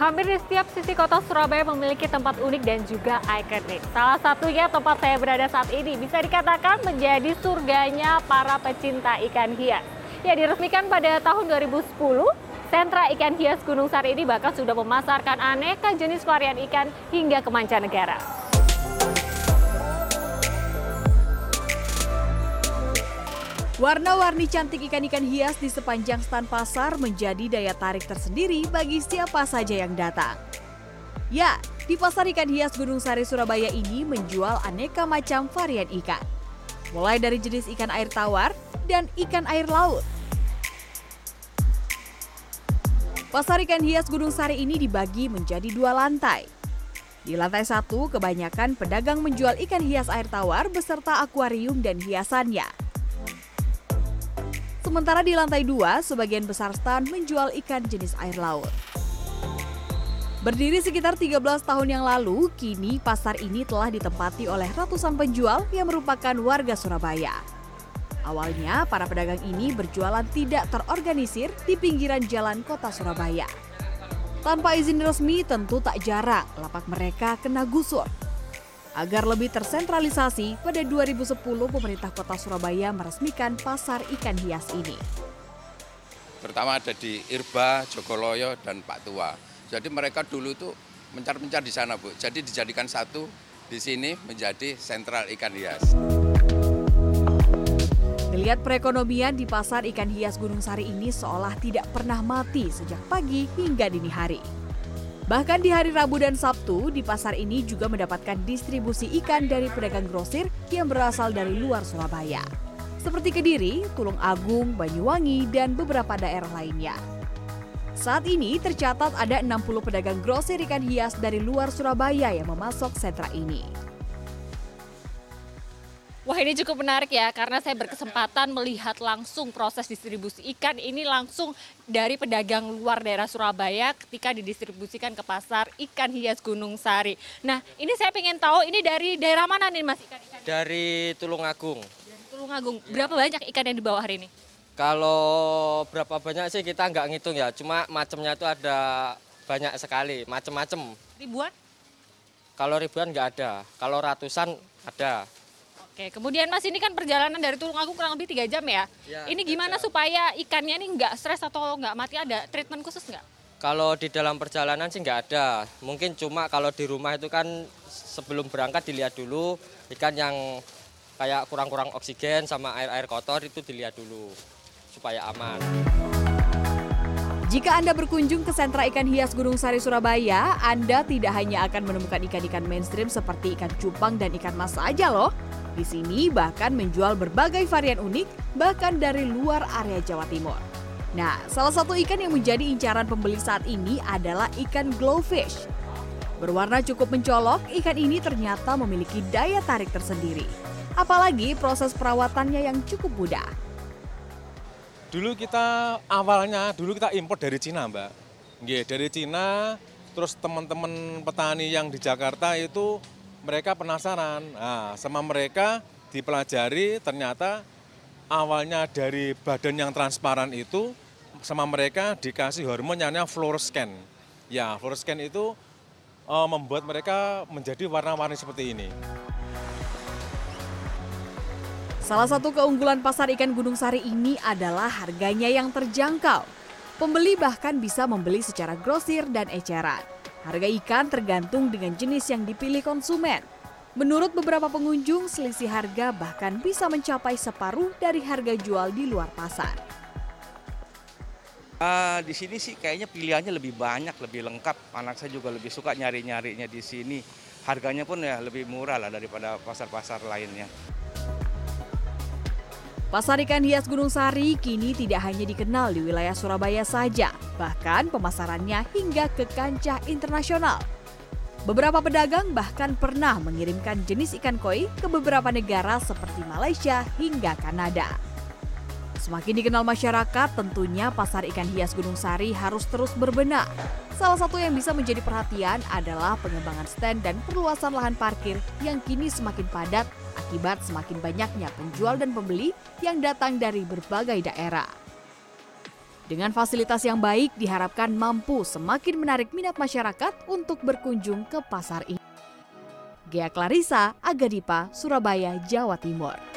Hampir di setiap sisi kota Surabaya memiliki tempat unik dan juga ikonik. Salah satunya tempat saya berada saat ini bisa dikatakan menjadi surganya para pecinta ikan hias. Ya diresmikan pada tahun 2010, sentra ikan hias Gunung Sari ini bahkan sudah memasarkan aneka jenis varian ikan hingga ke mancanegara. Warna-warni cantik ikan-ikan hias di sepanjang stan pasar menjadi daya tarik tersendiri bagi siapa saja yang datang. Ya, di pasar ikan hias Gunung Sari Surabaya ini menjual aneka macam varian ikan. Mulai dari jenis ikan air tawar dan ikan air laut. Pasar ikan hias Gunung Sari ini dibagi menjadi dua lantai. Di lantai satu, kebanyakan pedagang menjual ikan hias air tawar beserta akuarium dan hiasannya. Sementara di lantai dua, sebagian besar stand menjual ikan jenis air laut. Berdiri sekitar 13 tahun yang lalu, kini pasar ini telah ditempati oleh ratusan penjual yang merupakan warga Surabaya. Awalnya, para pedagang ini berjualan tidak terorganisir di pinggiran jalan kota Surabaya. Tanpa izin resmi, tentu tak jarang lapak mereka kena gusur Agar lebih tersentralisasi, pada 2010 pemerintah kota Surabaya meresmikan pasar ikan hias ini. Pertama ada di Irba, Jogoloyo, dan Pak Tua. Jadi mereka dulu itu mencar-mencar di sana, Bu. Jadi dijadikan satu di sini menjadi sentral ikan hias. Melihat perekonomian di pasar ikan hias Gunung Sari ini seolah tidak pernah mati sejak pagi hingga dini hari. Bahkan di hari Rabu dan Sabtu, di pasar ini juga mendapatkan distribusi ikan dari pedagang grosir yang berasal dari luar Surabaya. Seperti Kediri, Tulung Agung, Banyuwangi, dan beberapa daerah lainnya. Saat ini tercatat ada 60 pedagang grosir ikan hias dari luar Surabaya yang memasok sentra ini. Wah ini cukup menarik ya karena saya berkesempatan melihat langsung proses distribusi ikan ini langsung dari pedagang luar daerah Surabaya ketika didistribusikan ke pasar ikan hias Gunung Sari. Nah ini saya ingin tahu ini dari daerah mana nih mas ikan-ikan? Dari Tulungagung. Dari Tulungagung. Berapa banyak ikan yang dibawa hari ini? Kalau berapa banyak sih kita nggak ngitung ya, cuma macamnya itu ada banyak sekali, macam-macam. Ribuan? Kalau ribuan nggak ada, kalau ratusan ada. Oke, kemudian Mas ini kan perjalanan dari Tulungagung kurang lebih tiga jam ya. ya ini gimana jam. supaya ikannya ini nggak stres atau nggak mati? Ada treatment khusus nggak? Kalau di dalam perjalanan sih nggak ada. Mungkin cuma kalau di rumah itu kan sebelum berangkat dilihat dulu ikan yang kayak kurang-kurang oksigen sama air-air kotor itu dilihat dulu supaya aman. Jika Anda berkunjung ke sentra ikan hias Gunung Sari Surabaya, Anda tidak hanya akan menemukan ikan-ikan mainstream seperti ikan cupang dan ikan mas saja loh. Di sini bahkan menjual berbagai varian unik bahkan dari luar area Jawa Timur. Nah, salah satu ikan yang menjadi incaran pembeli saat ini adalah ikan glowfish. Berwarna cukup mencolok, ikan ini ternyata memiliki daya tarik tersendiri. Apalagi proses perawatannya yang cukup mudah. Dulu kita awalnya, dulu kita impor dari Cina, Mbak. Nggih, dari Cina, terus teman-teman petani yang di Jakarta itu mereka penasaran. Nah, sama mereka dipelajari ternyata awalnya dari badan yang transparan itu sama mereka dikasih hormon yang namanya fluoroscan. Ya, fluoroscan itu uh, membuat mereka menjadi warna-warni seperti ini. Salah satu keunggulan pasar ikan Gunung Sari ini adalah harganya yang terjangkau. Pembeli bahkan bisa membeli secara grosir dan eceran. Harga ikan tergantung dengan jenis yang dipilih konsumen. Menurut beberapa pengunjung, selisih harga bahkan bisa mencapai separuh dari harga jual di luar pasar. Uh, di sini sih kayaknya pilihannya lebih banyak, lebih lengkap. Anak saya juga lebih suka nyari-nyarinya di sini. Harganya pun ya lebih murah lah daripada pasar-pasar lainnya. Pasar ikan hias Gunung Sari kini tidak hanya dikenal di wilayah Surabaya saja, bahkan pemasarannya hingga ke kancah internasional. Beberapa pedagang bahkan pernah mengirimkan jenis ikan koi ke beberapa negara seperti Malaysia hingga Kanada. Semakin dikenal masyarakat, tentunya pasar ikan hias Gunung Sari harus terus berbenah. Salah satu yang bisa menjadi perhatian adalah pengembangan stand dan perluasan lahan parkir yang kini semakin padat akibat semakin banyaknya penjual dan pembeli yang datang dari berbagai daerah. Dengan fasilitas yang baik diharapkan mampu semakin menarik minat masyarakat untuk berkunjung ke pasar ini. Gea Clarissa, Agadipa, Surabaya, Jawa Timur.